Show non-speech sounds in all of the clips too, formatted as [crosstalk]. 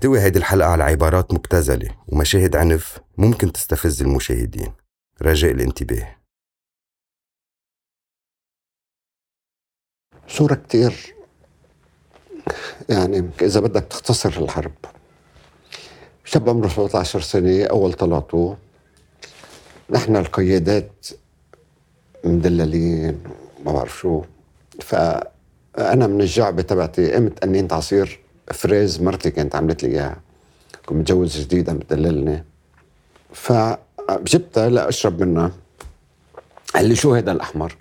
تحتوي هيدي الحلقة على عبارات مبتذلة ومشاهد عنف ممكن تستفز المشاهدين. رجاء الانتباه. صورة كتير. يعني إذا بدك تختصر الحرب. شاب عمره 17 سنة أول طلعته نحن القيادات مدللين ما بعرف شو. فأنا من الجعبة تبعتي قمت قنينت عصير. فريز مرتي كانت عملت لي إياها. كنت متجوز جديد عم بتدللني فجبتها لأشرب منها. قال لي شو هذا الأحمر؟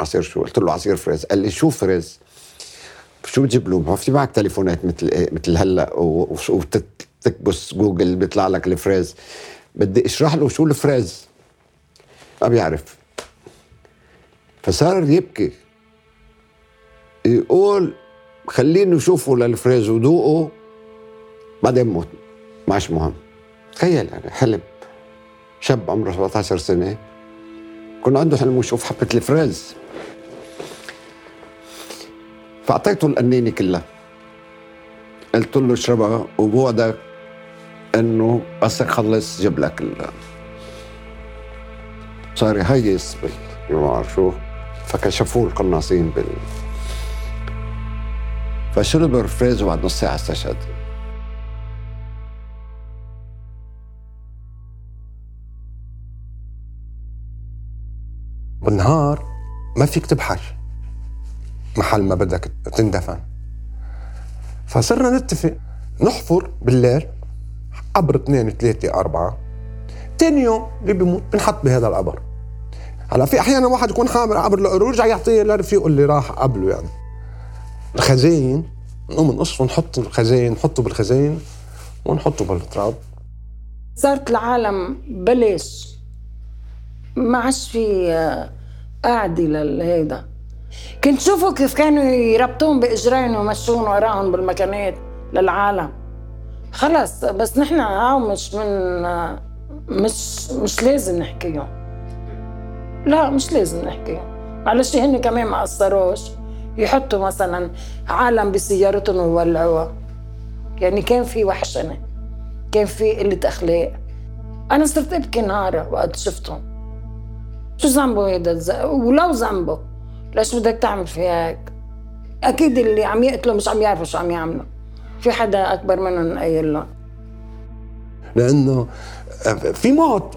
عصير شو؟ قلت له عصير فريز. قال لي شو فريز؟ شو بتجيب له في معك تليفونات مثل مثل هلأ وتكبس جوجل بيطلع لك الفريز. بدي اشرح له شو الفريز. ما بيعرف. فصار يبكي. يقول خليني أشوفه للفريز وذوقه بعدين موت ماش مهم. تخيل يعني حلم. شاب عمره 17 سنة. كان عنده حلم يشوف حبة الفريز. فأعطيته القنينه كلها. قلت له اشربها وبوعدك إنه بس يخلص جيب لك صار يهيس بعرف شو. فكشفوه القناصين بال فشرب الفريز وبعد نص ساعة استشهد. بالنهار ما فيك تبحر. محل ما بدك تندفن. فصرنا نتفق نحفر بالليل قبر اثنين ثلاثة أربعة. تاني يوم اللي بيموت بنحط بهذا القبر. هلا في أحيانا واحد يكون حامل قبر القرور يرجع يعطيه لرفيقه اللي راح قبله يعني. الخزاين نقوم نقص ونحط الخزاين نحطه بالخزاين ونحطه بالتراب. صارت العالم بلاش ما عادش في آه، قاعدة لهيدا. كنت شوفوا كيف كانوا يربطون بإجرين ويمشون وراهم بالمكانات للعالم. خلص بس نحن هاو مش من مش مش لازم نحكيهم. لا مش لازم نحكيهم. معلش هن كمان ما قصروش. يحطوا مثلا عالم بسيارتهم ويولعوها. يعني كان في وحشنة كان في قله اخلاق أنا صرت أبكي نهارا وقت شفتهم. شو ذنبه هيدا ولو ذنبه. ليش بدك تعمل فيها هيك؟ أكيد اللي عم يقتلوا مش عم يعرفوا شو عم يعملوا. في حدا أكبر منهم قايل لهم. لأنه في موت.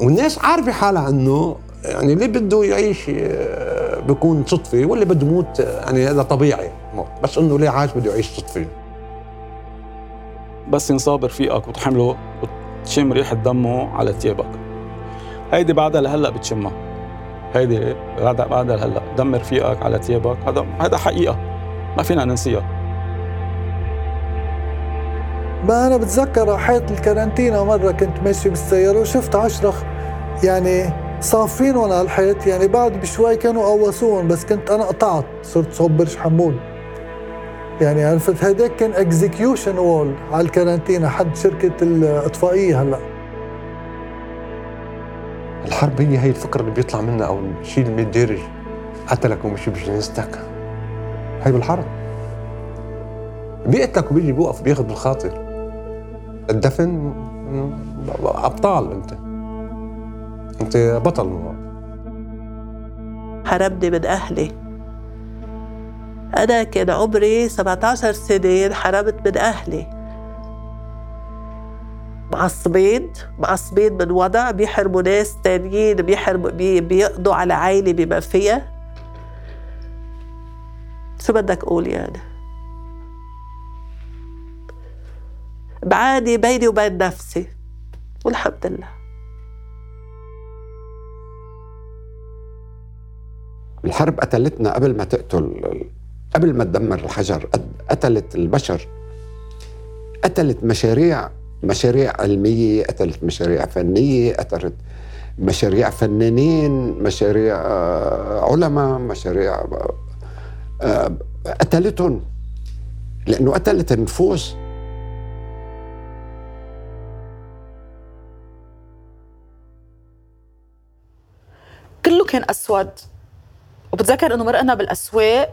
والناس عارفة حالها إنه يعني اللي بده يعيش آه، بيكون صدفة واللي بده يموت يعني هذا طبيعي. موت بس إنه ليه عايش بده يعيش صدفة. بس ينصاب رفيقك وتحمله وتشم ريحة دمه على ثيابك. هيدي بعدها لهلأ بتشمها. هيدي بعدها بعدها لهلأ. دم رفيقك على ثيابك. هذا هذا حقيقة. ما فينا ننسيها. ما أنا بتذكر حيط الكارانتينا مرة كنت ماشي بالسيارة وشفت عشرة يعني صافينهم على الحيط؟ يعني بعد بشوي كانوا قوصوهم بس كنت أنا قطعت صرت صوب برج حمود يعني عرفت هيداك كان execution wall على الكارانتينا حد شركة الإطفائية هلأ. الحرب هي هي الفكرة اللي بيطلع منها أو الشيء اللي بيتدارج قتلك ومشي بجنازتك هي بالحرب. بيقتلك وبيجي بيوقف بياخذ بالخاطر. الدفن أبطال أنت. أنت بطل حرمني من أهلي. أنا كان عمري 17 سنة انحرمت من أهلي. معصبين معصبين من وضع بيحرموا ناس تانيين بيحرموا بي بيقضوا على عائلة بما فيها شو بدك أقول يعني بعاني بيني وبين نفسي والحمد لله. الحرب قتلتنا قبل ما تقتل قبل ما تدمر الحجر قتلت البشر. قتلت مشاريع مشاريع علمية قتلت مشاريع فنية قتلت مشاريع فنانين مشاريع آه، علماء مشاريع آه، آه، قتلتهم. لأنه قتلت النفوس. كله كان أسود. وبتذكر إنه مرقنا بالأسواق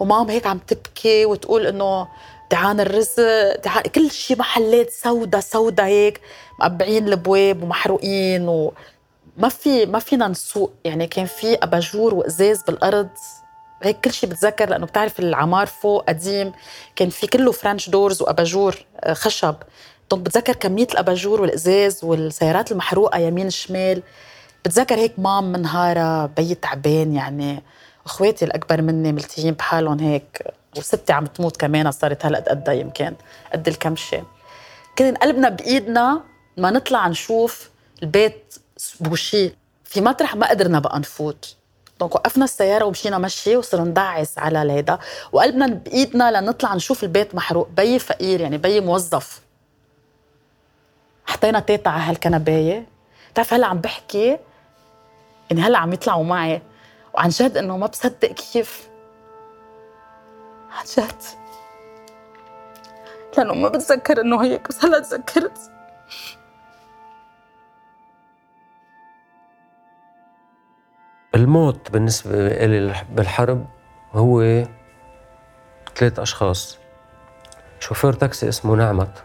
ومام هيك عم تبكي وتقول إنه ضيعان الرزق ضيعان كل شيء محلات سودا سودا هيك مقبعين الابواب ومحروقين وما في ما فينا نسوق. يعني كان في أباجور وإزاز بالأرض. هيك كل شيء بتذكر لأنه بتعرف العمار فوق قديم. كان في كله French doors وأباجور آه، خشب. donc بتذكر كمية الأباجور والإزاز والسيارات المحروقة يمين شمال. بتذكر هيك مام منهارة بي تعبان يعني. أخواتي الأكبر مني ملتهيين بحالهم هيك وستي عم تموت كمان صارت هلأ قد يمكن قد الكمشه كنا قلبنا بإيدنا ما نطلع نشوف البيت بوشي. في مطرح ما قدرنا بقى نفوت. donc وقفنا السيارة ومشينا مشي وصرنا ندعس على الهيدا وقلبنا بإيدنا لنطلع نشوف البيت محروق بي فقير يعني بي موظف. حطينا تيتا على هالكنباية. بتعرف هلأ عم بحكي؟ يعني هلأ عم يطلعوا معي. وعن جد إنه ما بصدق كيف. عن جد. لأنه ما بتذكر إنه هيك بس هلا تذكرت. الموت بالنسبة لي بالحرب هو ثلاث أشخاص. شوفير تاكسي اسمه نعمت.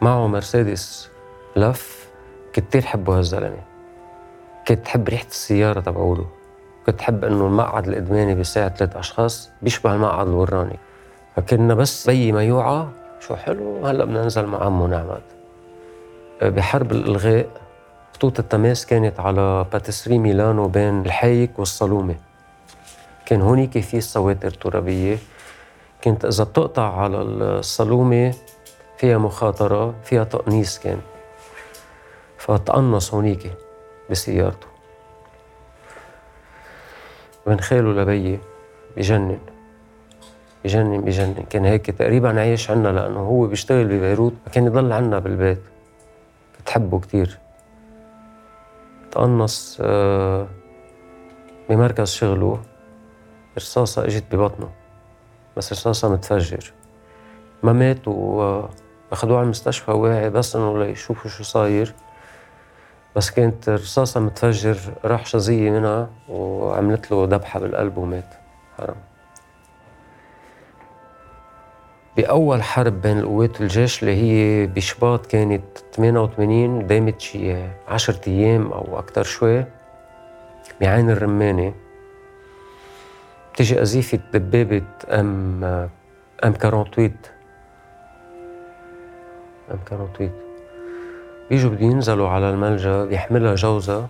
معه مرسيدس لف كتير حبه هالزلمة. كنت حب ريحة السيارة تبعوله. كنت حب إنه المقعد القدماني بيساعد ثلاث أشخاص بيشبه المقعد الوراني. فكنا بس بي ما يوعى شو حلو هلأ بدنا ننزل مع عمو نعمت. بحرب الإلغاء خطوط التماس كانت على باتسري ميلانو بين الحايك والصلومة كان هونيك في سواتر ترابية. كنت إذا بتقطع على الصلومة فيها مخاطرة فيها تقنيص كان. فتقنص هونيك بسيارته. من خاله لبيي بجنن. بجنن بجنن. كان هيك تقريبا عايش عنا لأنه هو بيشتغل ببيروت كان يضل عنا بالبيت. بتحبه كتير. تقنص آه، بمركز شغله رصاصة إجت ببطنه. بس رصاصة متفجر. ما مات وأخذوه على المستشفى واعي بس إنه ليشوفوا شو صاير. بس كانت رصاصة متفجر راح شظية منها وعملت له ذبحة بالقلب ومات. حرام. بأول حرب بين القوات والجيش اللي هي بشباط كانت 88 دامت شي 10 أيام أو أكثر شوي بعين الرمانة. بتيجي قذيفة دبابة أم أم 48 أم 48 بيجوا بده ينزلوا على الملجأ بيحملها جوزها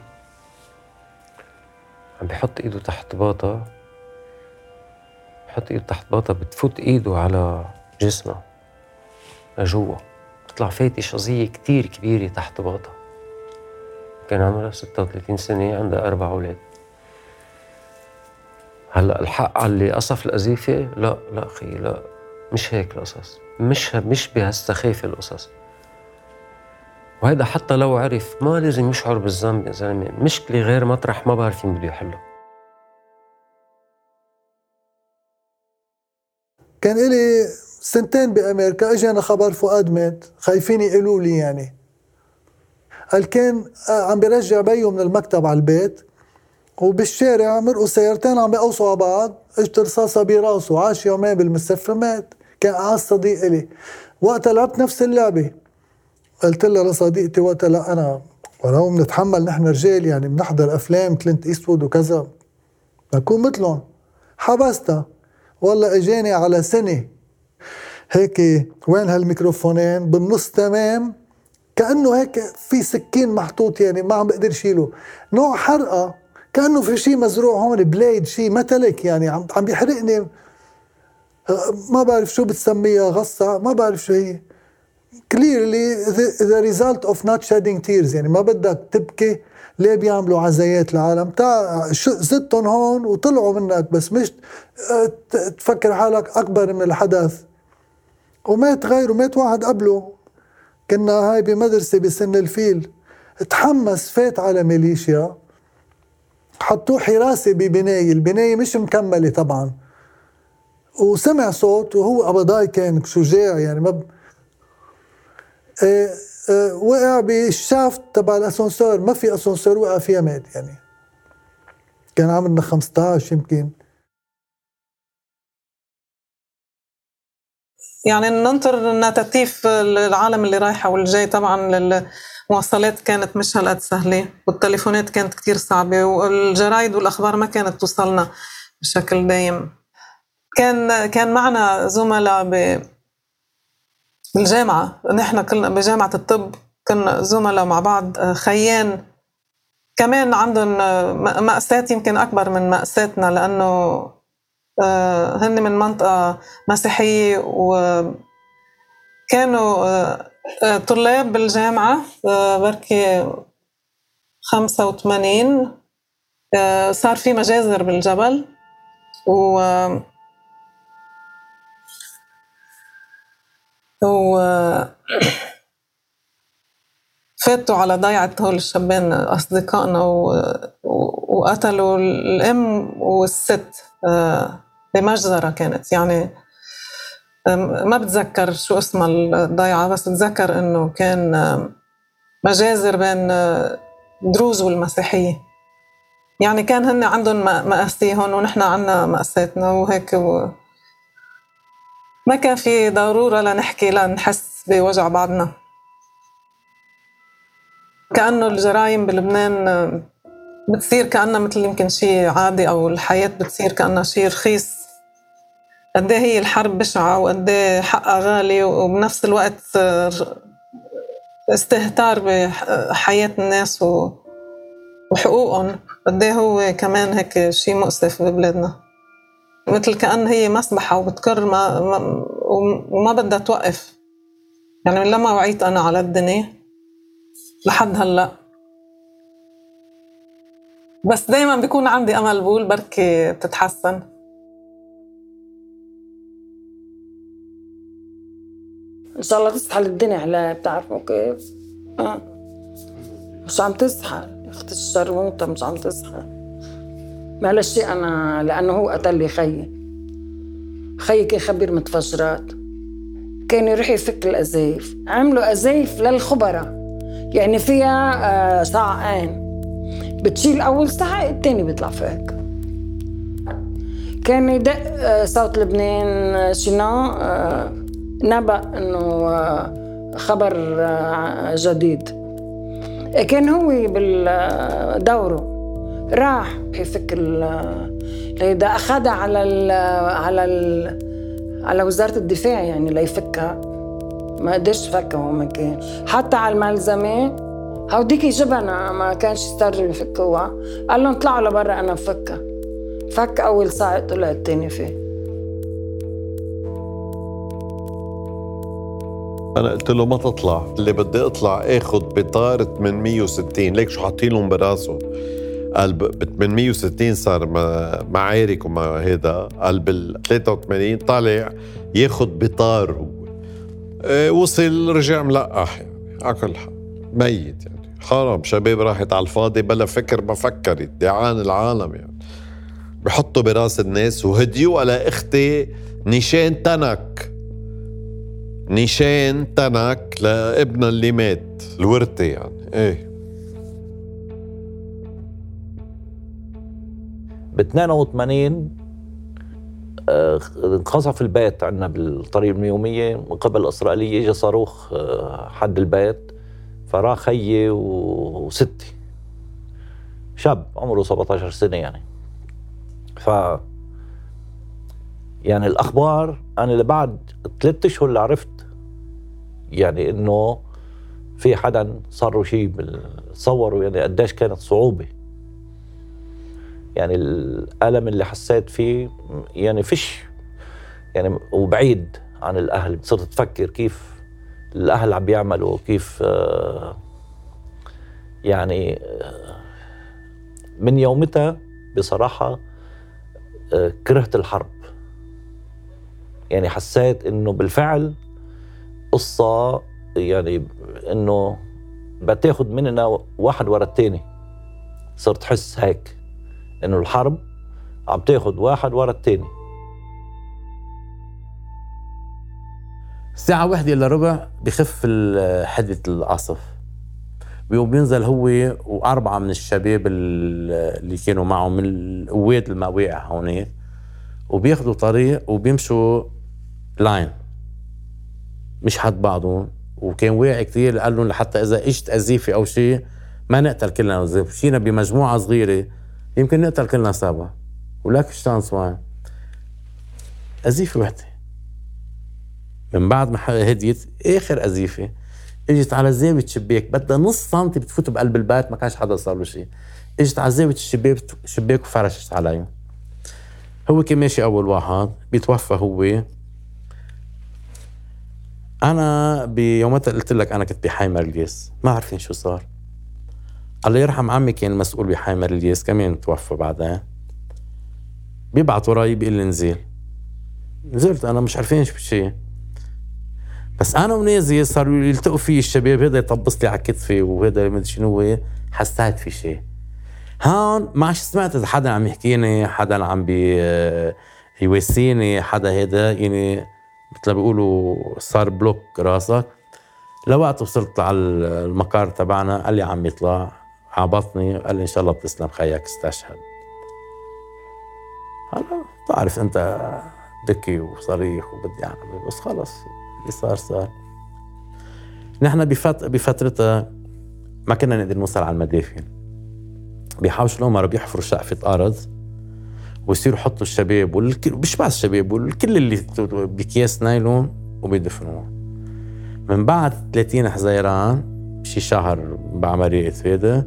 عم بيحط إيده تحت باطها بحط إيده تحت باطها بتفوت إيده على جسمها لجوا بتطلع فايتة شظية كتير كبيرة تحت باطها كان عمرها 36 سنة عندها أربع أولاد. هلأ الحق على اللي قصف القذيفة؟ لا لا أخي لا. مش هيك القصص. مش مش بهالسخافة القصص. وهيدا حتى لو عرف ما لازم يشعر بالذنب يا زلمة. مشكلة غير مطرح ما بعرف مين بده يحلها كان إلي سنتين بأمريكا اجانا خبر فؤاد مات. خايفين يقولوا لي يعني. قال كان آه، عم بيرجع بيو من المكتب على البيت. وبالشارع مرقوا سيارتين عم بيقوصوا على بعض. إجت رصاصة براسه عاش يومين بالمستشفى مات. كان أعز صديق إلي. وقتها لعبت نفس اللعبة. قلت لها لصديقتي وقتها لا أنا ولو بنتحمل نحن رجال يعني بنحضر أفلام كلينت إيستوود وكذا نكون مثلهم. حبستها. والله إجاني على سنة هيك وين هالميكروفونين؟ بالنص تمام. كأنه هيك في سكين محطوط يعني ما عم بقدر شيله. نوع حرقة. كأنه في شيء مزروع هون بليد شيء متلك يعني عم عم بيحرقني ما بعرف شو بتسميها غصة ما بعرف شو هي. The, the result of not shedding tears يعني ما بدك تبكي. ليه بيعملوا عزايات العالم؟ تاع زدتهم هون وطلعوا منك بس مش تفكر حالك أكبر من الحدث. ومات غيره مات واحد قبله. كنا هاي بمدرسة بسن الفيل. تحمس فات على ميليشيا. حطوه حراسة ببناية. البناية مش مكملة طبعا. وسمع صوت وهو قبضاي كان شجاع يعني ما وقع بالشافت تبع الاسانسور ما في اسانسور وقع فيها مات يعني. كان عمرنا 15 يمكن. يعني ننطر النتاتيف العالم اللي رايحة والجاي طبعا المواصلات كانت مش هالقد سهلة والتليفونات كانت كتير صعبة والجرايد والأخبار ما كانت توصلنا بشكل دايم. كان كان معنا زملاء بالجامعة نحن كنا بجامعة الطب كنا زملاء مع بعض خيان. كمان عندهم مأساة يمكن أكبر من مأساتنا لأنه آه، هن من منطقة مسيحية وكانوا آه، آه، طلاب بالجامعة بركي 85 صار في مجازر بالجبل و و فاتوا على ضيعة هول الشابين أصدقائنا و... وقتلوا الأم والست بمجزرة كانت. يعني ما بتذكر شو اسمها الضيعة بس بتذكر إنه كان مجازر بين دروز والمسيحية. يعني كان هن عندهم مآسيهم ونحن عنا مأساتنا وهيك و... ما كان في ضرورة لنحكي لنحس بوجع بعضنا. كأنه الجرائم بلبنان بتصير كأنها مثل يمكن شيء عادي أو الحياة بتصير كأنها شيء رخيص. قد إيه هي الحرب بشعة وقد إيه حقها غالي وبنفس الوقت استهتار بحياة الناس وحقوقهم. قد إيه هو كمان هيك شيء مؤسف ببلادنا. مثل كأن هي مسبحة وبتكر ما, ما وما بدها توقف. يعني من لما وعيت أنا على الدنيا لحد هلأ. بس دايما بيكون عندي أمل بقول بركي بتتحسن. إن شاء الله تصحى للدنيا على بتعرفوا كيف. آه. مش عم تصحى اخت الشرموطة مش عم تصحى ما شيء أنا لأنه هو قتل لي خيي. خيي كان خبير متفجرات. كان يروح يفك الأزايف. عملوا أزايف للخبراء. يعني فيها آه ساعين بتشيل أول ساعة الثاني بيطلع فيك كان يدق آه صوت لبنان آه، شنو؟ آه نبأ إنه آه، خبر آه، جديد. كان هو بدوره راح يفك هيدا أخذها على ال على ال على وزارة الدفاع يعني ليفكها ما قدرش فكها هو مكان حتى على الملزمه هوديك جبنة ما كانش يسترجوا يفكوها. قال لهم طلعوا لبرا أنا بفكها. فك أول ساعه طلع الثاني فيه. أنا قلت له ما تطلع اللي بدي أطلع آخذ بطار 860 ليك شو حاطين لهم براسه قال ب 860 صار معارك وما هيدا. قال بال 83 طالع ياخذ بطار إيه، وصل رجع ملقح يعني على كل حال. ميت يعني. حرام شباب راحت على الفاضي بلا فكر ما فكرت. دعان العالم يعني. بحطوا براس الناس وهديوا على أختي نيشان تنك. نيشان تنك لابنها اللي مات الورثة يعني. إيه. ب 82 آه، انقصف البيت عندنا بالطريق الميومية من قبل الإسرائيلية اجى صاروخ آه، حد البيت. فراح خيي وستي. شاب عمره 17 سنة يعني. ف يعني الأخبار أنا لبعد ثلاثة أشهر اللي عرفت يعني إنه في حدا صار له شيء صوروا يعني قديش كانت صعوبة. يعني الألم اللي حسيت فيه يعني فيش يعني وبعيد عن الأهل صرت تفكر كيف الأهل عم بيعملوا كيف آه، يعني آه، من يومتها بصراحة آه، كرهت الحرب. يعني حسيت إنه بالفعل قصة يعني إنه بتاخد مننا واحد ورا الثاني صرت حس هيك. إنه الحرب عم تاخذ واحد ورا الثاني الساعة واحدة إلا ربع بخف حدة العاصف بيقوم بينزل هو وأربعة من الشباب اللي كانوا معه من القوات المواقع هون وبياخذوا طريق وبيمشوا لاين مش حد بعضهم. وكان واعي كثير قال لهم لحتى إذا إجت أزيفة أو شيء ما نقتل كلنا مشينا بمجموعة صغيرة يمكن نقتل كلنا سوا ولك شانس وين أزيفة وحدة. من بعد ما هديت آخر أزيفة إجت على زاويه شباك بدها نص سنتي بتفوت بقلب البيت ما كانش حدا صار له شيء إجت على زاويه الشباك شباك وفرشت علي هو كان ماشي أول واحد بيتوفى هو. أنا بيومتها قلت لك أنا كنت بحيمر الياس ما عارفين شو صار. الله يرحم عمي كان مسؤول بحيمر الياس كمان توفى بعدها؟ بيبعت وراي بيقول لي نزل نزلت أنا مش عارفين شو شيء. بس أنا ونازل صاروا يلتقوا في الشباب هذا يطبص لي على كتفي وهذا ما شنو حسيت في شيء. هون ما عادش سمعت إذا حدا عم يحكيني حدا عم بي يواسيني حدا هذا يعني مثل ما بيقولوا صار block راسك. لوقت وصلت على المقر تبعنا قال لي عم يطلع عبطني قال لي إن شاء الله بتسلم خيك استشهد. هلا بتعرف أنت بكي وصريخ وبدي أعمل بس خلص اللي صار صار. نحن بفت... بفترتها ما كنا نقدر نوصل على المدافن بيحاوشوا الأمراء بيحفروا شقفة أرض ويصيروا يحطوا الشباب والكل مش بس الشباب والكل اللي بأكياس نايلون وبيدفنوه. من بعد 30 حزيران شي شهر بعملية هيدا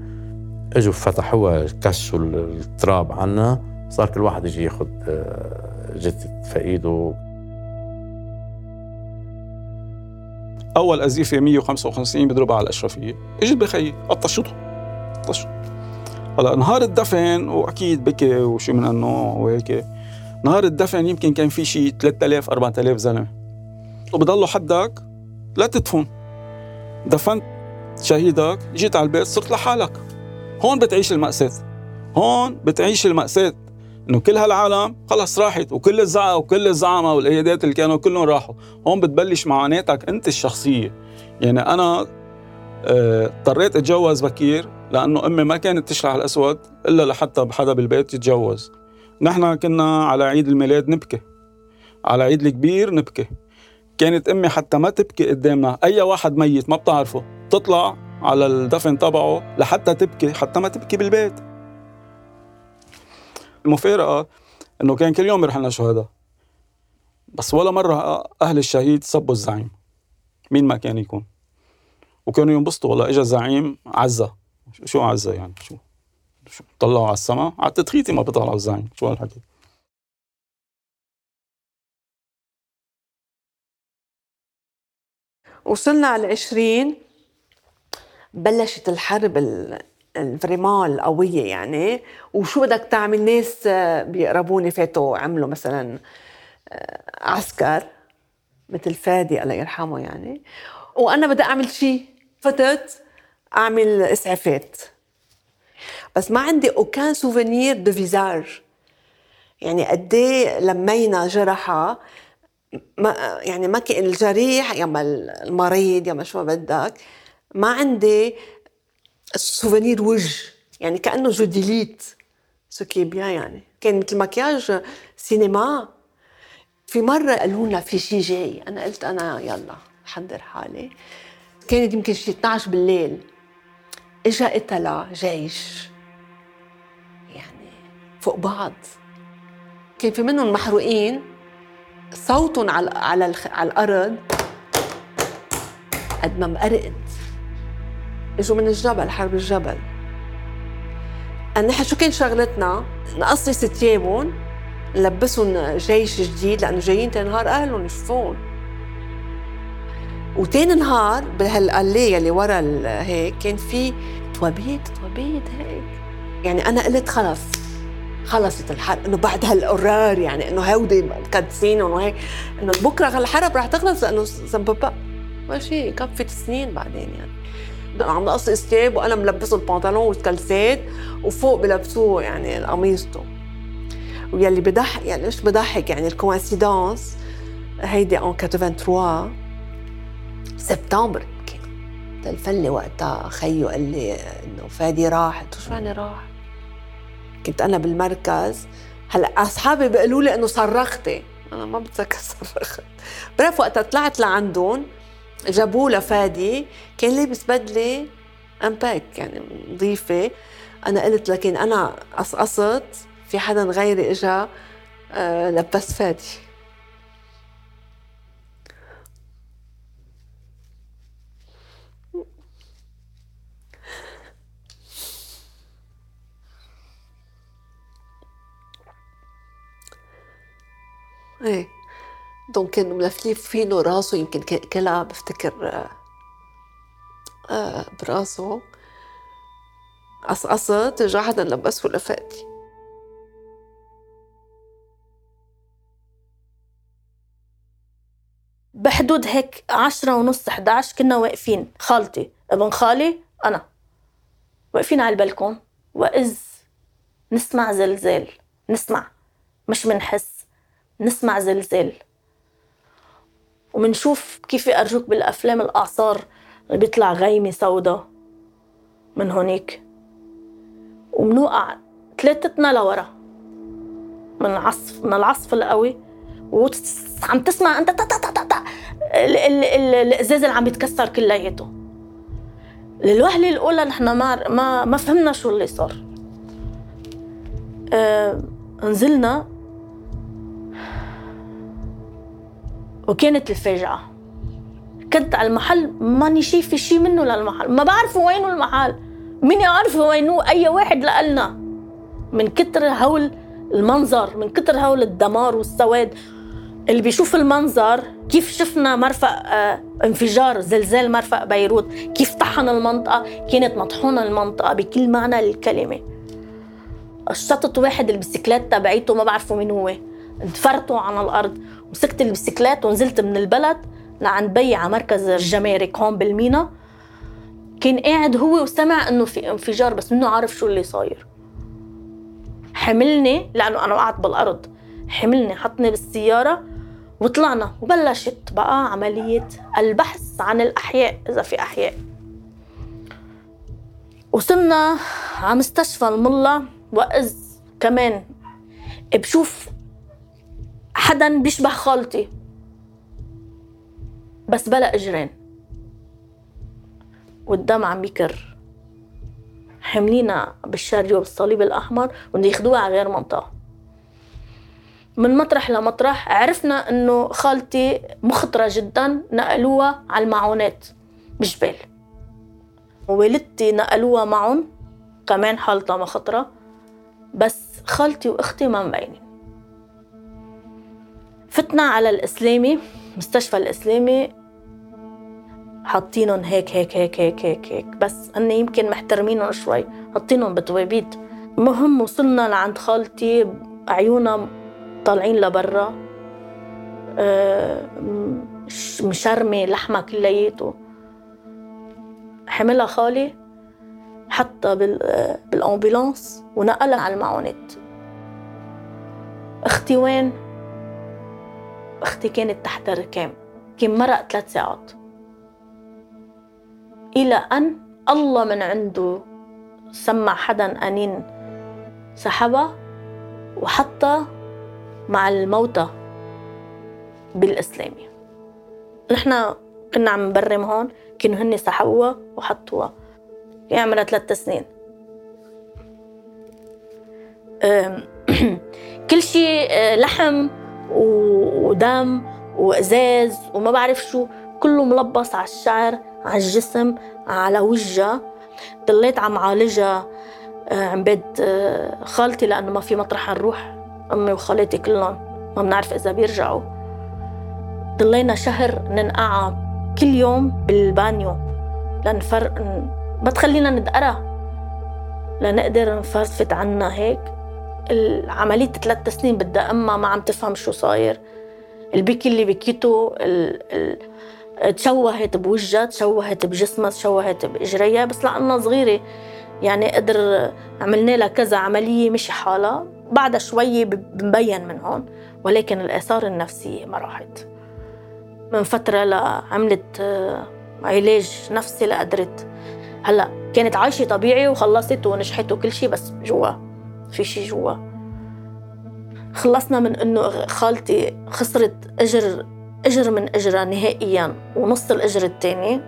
اجوا فتحوها كشوا التراب عنا صار كل واحد يجي ياخذ آه، جثة فايده أول أزيفة 155 بيضربها على الأشرفية. إجت بخيي قطشته قطشته هلا نهار الدفن وأكيد بكي وشي من النوع وهيك. نهار الدفن يمكن كان في شي 3000 4000 زلمة. وبضلوا حدك لا تدفن. دفنت شهيدك جيت على البيت صرت لحالك. هون بتعيش المأساة. هون بتعيش المأساة. إنه كل هالعالم خلص راحت وكل الزعقة وكل الزعمه والأيادات اللي كانوا كلهم راحوا. هون بتبلش معاناتك أنت الشخصية. يعني أنا آه، اضطريت أتجوز بكير لأنه أمي ما كانت تشرح الأسود إلا لحتى حدا بالبيت يتجوز. نحن كنا على عيد الميلاد نبكي. على عيد الكبير نبكي. كانت أمي حتى ما تبكي قدامنا. أي واحد ميت ما بتعرفه. تطلع على الدفن تبعه لحتى تبكي حتى ما تبكي بالبيت. المفارقة إنه كان كل يوم يرحلنا شهداء بس ولا مرة أهل الشهيد صبوا الزعيم مين ما كان يكون. وكانوا ينبسطوا والله اجى الزعيم عزة شو عزة يعني؟ شو؟ شو؟ طلعوا على السما على التدخيتي ما بيطلعوا الزعيم شو هالحكي؟ وصلنا على العشرين. بلشت الحرب الفريمون القوية يعني. وشو بدك تعمل؟ ناس بيقربوني فاتوا عملوا مثلا آه، عسكر مثل فادي الله يرحمه يعني. وأنا بدي أعمل شيء فتت أعمل إسعافات. بس ما عندي aucun souvenir de visage يعني قد إيه لمينا جرحى ما يعني ما كان الجريح يا المريض يا ما شو بدك. ما عندي souvenir وجه يعني كأنه je delete ce qui بيان يعني. كان مثل مكياج سينما. في مرة قالوا لنا في شيء جاي. أنا قلت أنا يلا حضر حالي. كانت يمكن شي 12 بالليل. إجا قتلة جيش. يعني فوق بعض. كان في منهم محروقين. صوتهم على على على الأرض. قد ما مقرقت اجوا من الجبل حرب الجبل. نحن شو كان شغلتنا؟ نقصص ثيابهم نلبسهم جيش جديد لأنه جايين تاني نهار أهلهم يشوفون. وتاني نهار بهالقلية اللي ورا هيك كان في توابيت توابيت هيك. يعني أنا قلت خلص خلصت الحرب. إنه بعد هالقرار يعني إنه هودي مكدسين وهيك. إنه بكرة الحرب رح تخلص لأنه سبب ماشي كفت سنين بعدين يعني. عم نقص ثياب وأنا ملبسة البنطلون والكلسات وفوق بلبسوه يعني قميصته ويلي بضحك يعني مش بضحك يعني الكوانسيدونس هيدي أون 83 سبتمبر يمكن الفلة وقتها خيو قال لي إنه فادي راح قلت شو يعني راح؟ كنت أنا بالمركز. هلأ أصحابي بيقولوا لي إنه صرختي. أنا ما بتذكر [laughs] صرخت. بعرف وقتها طلعت لعندهم جابوه لفادي كان لابس بدلة امباك يعني نظيفة. أنا قلت لكن أنا قصقصت في حدا غيري إجا آه، لبس فادي. إيه. دونك كان ملفلف فينه راسه يمكن كلها بفتكر براسه قصقصت حدا لبسه لفاتي بحدود هيك عشرة ونص 11 كنا واقفين. خالتي ابن خالي أنا. واقفين على البلكون. وإذ نسمع زلزال. نسمع. مش منحس. نسمع زلزال. ومنشوف كيف أرجوك بالأفلام الأعصار بيطلع غيمة سودا من هونيك. ومنوقع ثلاثتنا لورا. من عصف من العصف القوي. وعم تسمع أنت تا تا تا تا الإزاز اللي عم يتكسر كلياته. للوهلة الأولى نحن ما ما ما فهمنا شو اللي صار. آه نزلنا وكانت الفاجعة. كنت على المحل ماني شايفة شي منه للمحل. ما بعرف وينه المحل. مين يعرف وينه أي واحد لقلنا من كتر هول المنظر من كتر هول الدمار والسواد. اللي بيشوف المنظر كيف شفنا مرفق آه انفجار زلزال مرفق بيروت. كيف طحن المنطقة. كانت مطحونة المنطقة بكل معنى الكلمة. اشتطت واحد البسكلات تبعيته ما بعرفوا مين هو. انتفرتوا عن الأرض. مسكت البسكلات ونزلت من البلد لعند بي على مركز الجمارك هون بالمينا. كان قاعد هو وسمع إنه في انفجار بس منه عارف شو اللي صاير. حملني لأنه أنا وقعت بالأرض. حملني حطني بالسيارة وطلعنا. وبلشت بقى عملية البحث عن الأحياء إذا في أحياء. وصلنا على مستشفى الملا. وإذ كمان بشوف حدا بيشبه خالتي. بس بلا اجرين. والدم عم يكر حملينا بالشاريو بالصليب الاحمر وبده على غير منطقة. من مطرح لمطرح عرفنا انه خالتي مخطرة جدا نقلوها على المعونات بجبال. ووالدتي نقلوها معهم كمان حالتها مخطرة. بس خالتي واختي ما مبينين. فتنا على الإسلامي مستشفى الإسلامي حاطينهم هيك هيك هيك هيك هيك هيك. بس أني يمكن محترمينهم شوي حاطينهم بتوابيت. مهم وصلنا لعند خالتي عيونها طالعين لبرا. آه، مشرمة لحمة كلياته. حملها خالي حطها بالأمبولانس ونقلها على المعونات. أختي وين؟ أختي كانت تحت الركام. كان مرق ثلاث ساعات. إلى أن الله من عنده سمع حدا أنين سحبها وحطها مع الموتى بالإسلامي نحن كنا عم نبرم هون كانوا هن سحبوها وحطوها. كان عمرها ثلاث سنين. [clears throat] كل شيء آه، لحم ودم وإزاز وما بعرف شو كله ملبس على الشعر على الجسم على وجهها ضليت عم عالجها آه، عم بيت آه، خالتي لأنه ما في مطرح نروح أمي وخالتي كلهم ما بنعرف إذا بيرجعوا. ضلينا شهر ننقعها كل يوم بالبانيو لنفر ما تخلينا ندقرها لنقدر نفرفت عنا هيك. عملية ثلاث سنين بدها أمها ما عم تفهم شو صاير. البكي اللي بكيته ال... ال... تشوهت بوجهها تشوهت بجسمها تشوهت بإجريها بس لأنها صغيرة. يعني قدر عملنا لها كذا عملية مشي حالها. بعدها شوي بمبين من هون ولكن الآثار النفسية ما راحت. من فترة لعملت آه، علاج نفسي لقدرت هلأ كانت عايشة طبيعي وخلصت ونجحت وكل شيء بس جوا. في شيء جوا. خلصنا من إنه خالتي خسرت أجر أجر من أجرها نهائيا ونص الأجر الثاني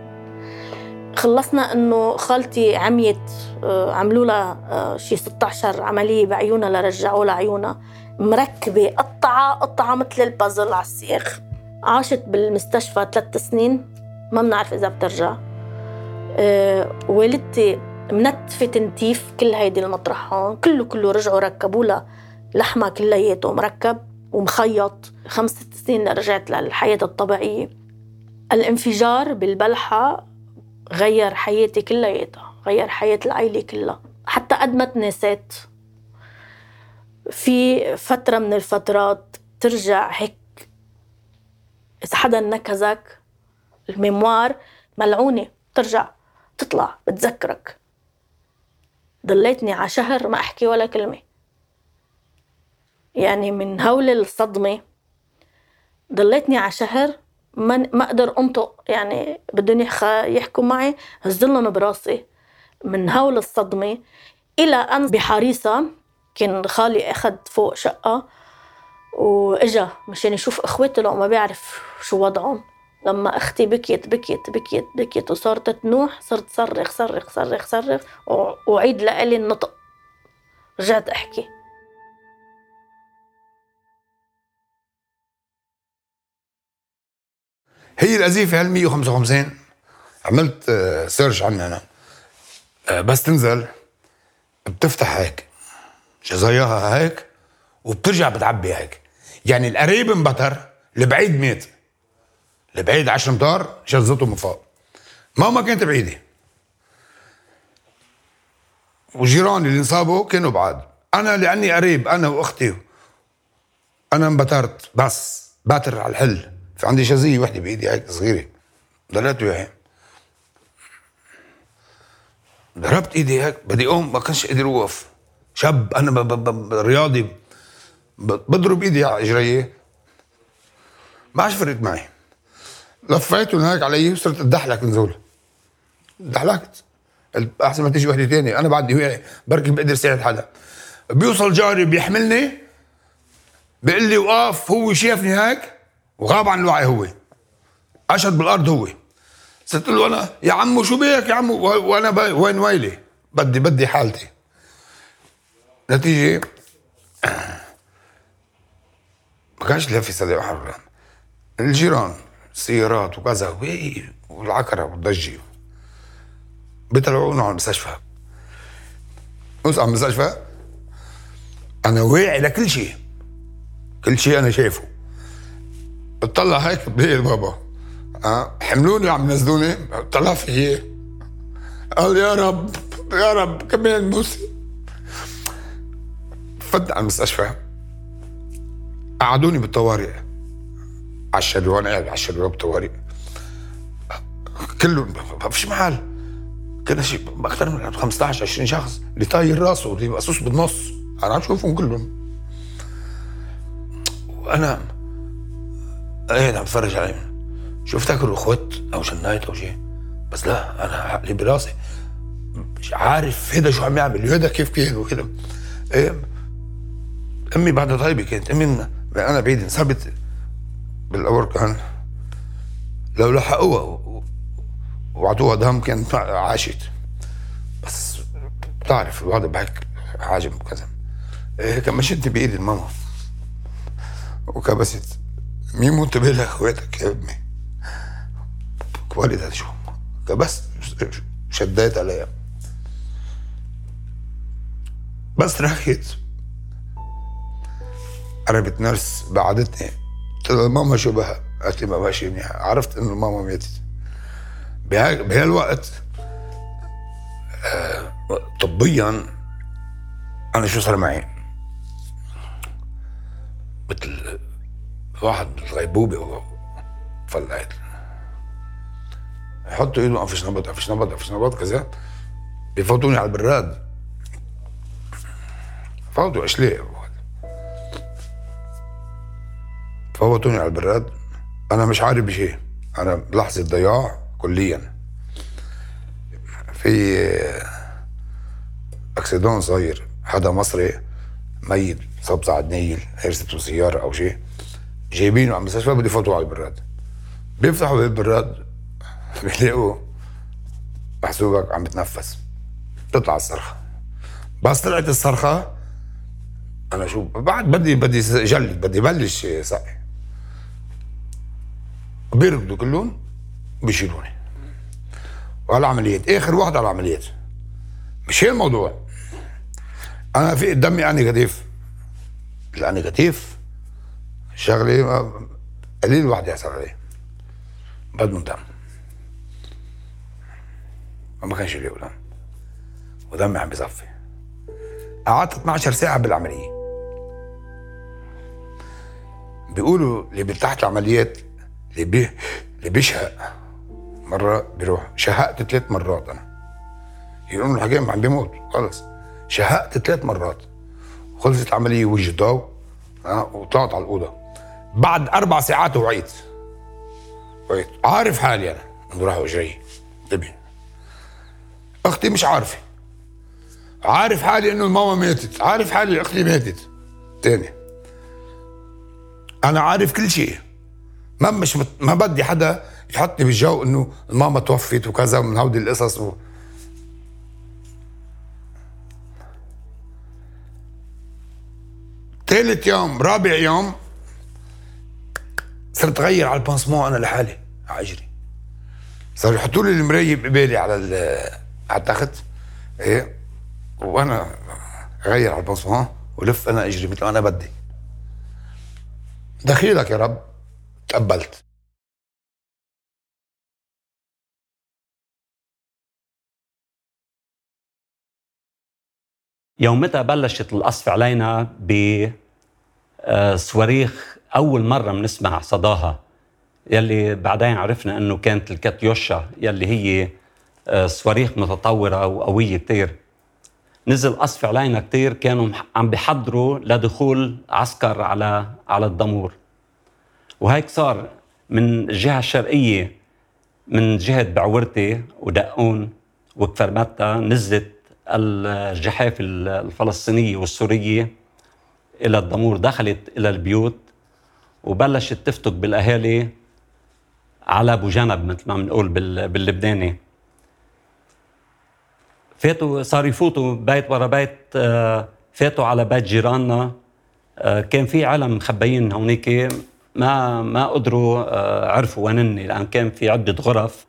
خلصنا إنه خالتي عميت آه، عملوا لها آه، شي 16 عملية بعيونها لرجعوا لها عيونها. مركبة قطعة قطعة مثل البازل على السيخ. عاشت بالمستشفى ثلاث سنين. ما بنعرف إذا بترجع. أه والدتي منتفة تنتيف كل هيدي المطرح هون كله كله رجعوا ركبوا لها لحمها كلياته مركب ومخيط. خمس ست سنين رجعت للحياة الطبيعية. الانفجار بالبلحة غير حياتي كلياتها غير حياة العائلة كلها. حتى قد ما تنسيت. في فترة من الفترات ترجع هيك إذا حدا نكزك الميموار ملعونة ترجع تطلع بتذكرك. ضليتني على شهر ما أحكي ولا كلمة. يعني من هول الصدمة ضليتني على شهر ما ما أقدر أنطق. يعني بدهم يحكوا معي هزلهم براسي. من هول الصدمة إلى أن بحريصه كان خالي أخذ فوق شقة وإجا مشان يشوف إخواتي لو ما بيعرف شو وضعهم. لما أختي بكيت بكيت بكيت بكيت وصارت تنوح صرت صرخ صرخ صرخ صرخ وعيد لإلي النطق. رجعت أحكي. هي القذيفه هال 155 عملت سيرش عنها أنا. آه، بس تنزل بتفتح هيك شظاياها هيك وبترجع بتعبي هيك. يعني القريب انبتر البعيد مات البعيد 10 امتار شزته من فوق. ماما كانت بعيدة. وجيراني اللي انصابوا كانوا بعاد. أنا لأني قريب أنا وأختي. أنا انبترت بس باتر على الحل. في عندي شزيه وحدة بإيدي هيك صغيرة. ضليت وياها. ضربت إيدي هيك بدي أقوم ما كانش قادر اوقف شاب أنا ب ب ب رياضي. بضرب إيدي على اجريه ما عادش فرقت معي. لفيتهم هيك علي وصرت اتدحلك نزول دحلكت. أحسن ما تيجي وحدة ثانية أنا بعدني واعي بركي بقدر ساعد حدا. بيوصل جاري بيحملني. بيقول لي وقف هو شافني هيك وغاب عن الوعي هو. اشد بالأرض هو. صرت له أنا يا عمو شو بيك يا عمو؟ وأنا وين ويلي؟ بدي بدي حالتي. نتيجة ما كانش لا في صديق حرام الجيران. سيارات وكذا والعكرة والضجة. بيطلعونا على المستشفى. اوصل على المستشفى أنا واعي لكل شيء. كل شيء أنا شايفه. بتطلع هيك بلاقي بابا أه حملوني عم ينزلوني طلع في قال يا رب يا رب كمان موسى فت على المستشفى. قعدوني بالطوارئ. على الشريوة وأنا قاعد على الشريوة بالطوارئ كله ما فيش محل. كده شيء أكثر من 15 20 شخص. اللي طاير راسه اللي مقصوص بالنص. أنا عم شوفهم كلهم. وأنا قاعد عم بتفرج عليهم. شو افتكروا اخوت أو جنيت أو شيء؟ بس لا أنا عقلي براسي. مش عارف هيدا شو عم يعمل. هيدا كيف كان وكده. إيه أمي بعدها طيبة كانت. أمي أنا بعيد انصابت بالوركان لو لحقوها وعطوها دم كانت عاشت. بس بتعرف الوضع بهيك حاجة كذا إيه كان مشيت بايد الماما. وكبست. مين منتبه لاخواتك يا ابني والدها شو؟ كبست. شديت عليها. بس رخيت قربت نرس بعدتني. قلت لها ماما شو بها؟ قالت لي ما ماشي منيح عرفت إنه ماما ماتت. بهالوقت آه طبيا أنا شو صار معي؟ مثل واحد بالغيبوبه فلقيت. يحطوا ايدهم قفش نبض قفش نبض قفش نبض كذا. بيفوتوني على البراد. فوتوا اشلاء فوتوني على البراد. أنا مش عارف بشيء. أنا بلحظة ضياع كليا. في accident صغير. حدا مصري ميت صاب صعد نيل هرسته سياره أو شيء. جايبينه على المستشفى بده يفوتوا على البراد. بيفتحوا باب البراد [laughs] بيلاقوا محسوبك عم بتنفس. بتطلع الصرخة. بس طلعت الصرخة أنا شو بعد بدي بدي جلد بدي بلش سقي بيركضوا كلهم بيشيلوني. وعلى العمليات. آخر واحد على العمليات. مش هي الموضوع. أنا في دمي أني كتيف. الأني كتيف. شغلة قليل واحد يحصل عليه. بدون دم ما كانش لي دم ودمي عم بيصفي. قعدت 12 ساعة بالعملية. بيقولوا اللي تحت العمليات اللي بي اللي بيشهق؟ مرة بيروح شهقت ثلاث مرات أنا. يقولوا الحكيم عم بيموت خلص. شهقت ثلاث مرات. خلصت العملية وجه ضوء وطلعت على الأوضة. بعد أربع ساعات وعيت. وعيت. عارف حالي أنا إنه راح وجهي انتبه أختي مش عارفة. عارف حالي إنه الماما ماتت. عارف حالي أختي ماتت. تاني. أنا عارف كل شيء. ما مش مت... ما بدي حدا يحطني بالجو إنه الماما توفت وكذا من هودي القصص و... ثالث يوم رابع يوم صرت اغير على ال pansement أنا لحالي على اجري صاروا يحطوا لي المراية بقبالي على على التخت إيه وأنا اغير على ال pansement ولف أنا أجري مثل ما أنا بدي. دخيلك يا رب. تقبلت. يومتها بلشت القصف علينا بصواريخ أول مرة بنسمع صداها؟ يلي بعدين عرفنا إنه كانت الكاتيوشا يلي هي آه، صواريخ متطورة وقويه كثير نزل قصف علينا كثير كانوا عم بيحضروا لدخول عسكر على على الدمور. وهيك صار من الجهه الشرقيه من جهة بعورتي ودقون وكفرمتا نزلت الجحاف الفلسطينية والسورية إلى الدمور دخلت إلى البيوت وبلشت تفتك بالأهالي على أبو جنب مثل ما بنقول باللبناني. فاتوا صار يفوتوا بيت ورا بيت آه، فاتوا على بيت جيراننا آه، كان في علم مخبيين هونيك ما ما قدروا آه، عرفوا وينني لأن كان في عدة غرف.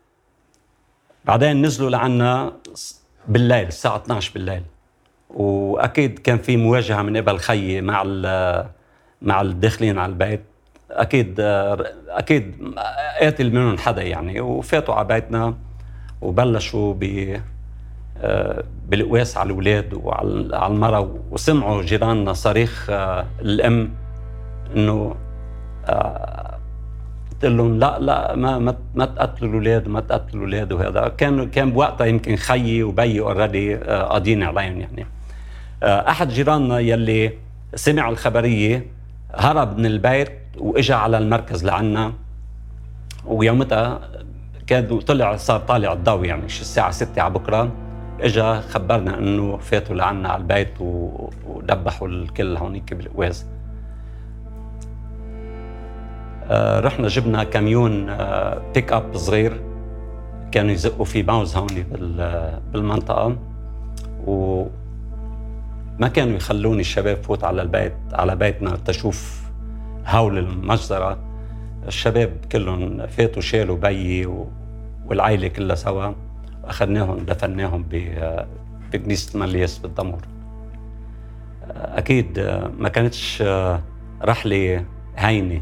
بعدين نزلوا لعنا بالليل الساعة 12 بالليل. وأكيد كان في مواجهة من قبل خيي مع مع الداخلين على البيت. أكيد أكيد قاتل منهم حدا يعني. وفاتوا على بيتنا وبلشوا ب بالقواس على الأولاد وعلى المرأة. وسمعوا جيراننا صريخ آه، الأم إنه آه، قلت لهم لا لا ما ما, ما تقتلوا الاولاد ما تقتلوا الاولاد وهذا. كان كان بوقتها يمكن خيي وبيي اوريدي آه، قاضيين عليهم يعني. أحد جيراننا يلي سمع الخبرية هرب من البيت وإجا على المركز لعنا. ويومتها كان طلع صار طالع الضوء يعني شي الساعة 6 على بكرة. إجا خبرنا إنه فاتوا لعنا على البيت ودبحوا الكل هونيك بالقواز آه رحنا جبنا كاميون آه بيك اب صغير. كانوا يزقوا فيه موز هون بالمنطقة. و ما كانوا يخلوني الشباب فوت على البيت على بيتنا تشوف هول المجزرة. الشباب كلهم فاتوا شالوا بيي والعائلة كلها سوا. أخذناهم دفناهم بكنيسة ملياس بالدمر أكيد ما كانتش رحلة هينة.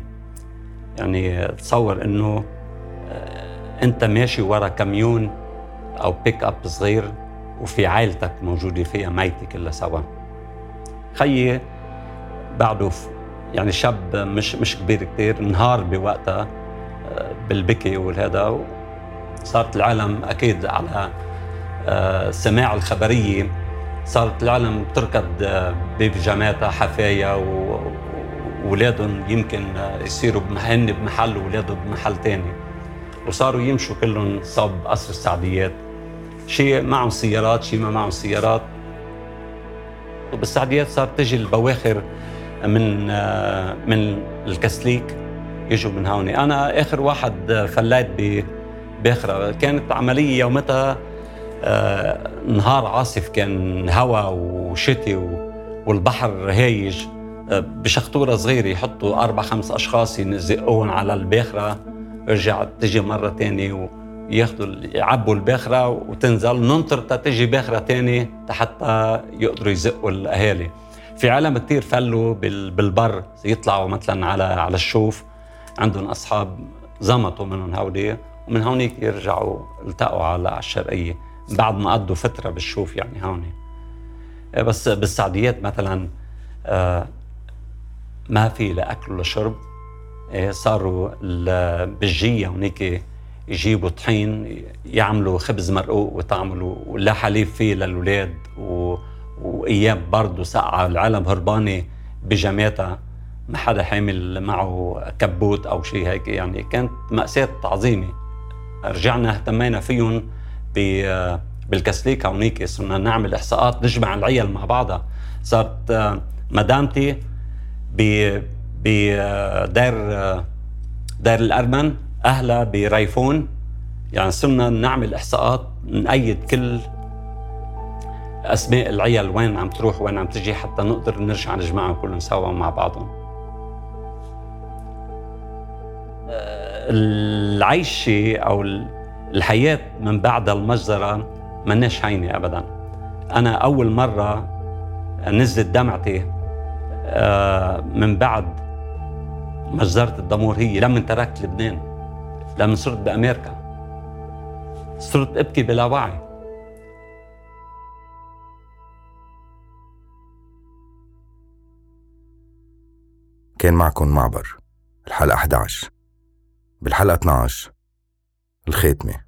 يعني تصور إنه أنت ماشي ورا كميون أو بيك أب صغير وفي عائلتك موجودة فيها ميتة كلها سوا. خيي بعده يعني شاب مش مش كبير كثير انهار بوقتها آه، بالبكي والهذا صارت العالم أكيد على آه، سماع الخبرية. صارت العالم تركض آه، ببيجاماتها حفايا واولادهم يمكن يصيروا هن بمحل واولادهم بمحل ثاني وصاروا يمشوا كلهم صوب قصر السعديات. شيء معهم سيارات شيء ما معهم سيارات. وبالسعديات صارت تجي البواخر من من الكسليك يجوا من هون. أنا آخر واحد فليت بباخره كانت عملية يومتها آه نهار عاصف كان هواء وشتي والبحر هايج. بشخطورة صغيرة يحطوا أربع خمس أشخاص يزقون على الباخرة. ارجع تجي مرة ثانية وياخذوا يعبوا الباخرة وتنزل ننطر تجي باخرة ثانية حتى يقدروا يزقوا الأهالي. في عالم كتير فلوا بالبر يطلعوا مثلا على على الشوف. عندهم أصحاب زمطوا منهم هودي ومن هونيك يرجعوا التقوا على الشرقية. بعد ما قضوا فترة بالشوف يعني هون بس بالسعديات مثلا آه، ما في لا أكل ولا شرب. إيه، صاروا بالجية هونيك يجيبوا طحين يعملوا خبز مرقوق وتعملوا ولا حليب فيه للاولاد و... وأيام برضه سقعه العالم هربانة بجاماتها ما حدا حامل معه كبوت أو شيء هيك. يعني كانت مأساة عظيمة. رجعنا اهتمينا فيهم بالكسليك هونيك. صرنا نعمل إحصاءات نجمع العيال مع بعضها. صارت مدامتي بدار دار الأرمن اهلها بريفون. يعني صرنا نعمل إحصاءات نأيد كل أسماء العيال وين عم تروح وين عم تجي حتى نقدر نرجع نجمعهم كلهم سوا مع بعضهم. العيشة أو الحياة من بعد المجزرة مناش هينة أبدا. أنا أول مرة نزلت دمعتي آه، من بعد مجزرة الدمور هي لما تركت لبنان لما صرت بأمريكا صرت أبكي بلا وعي. كان معكم معبر الحلقة 11 بالحلقة 12 الخاتمة.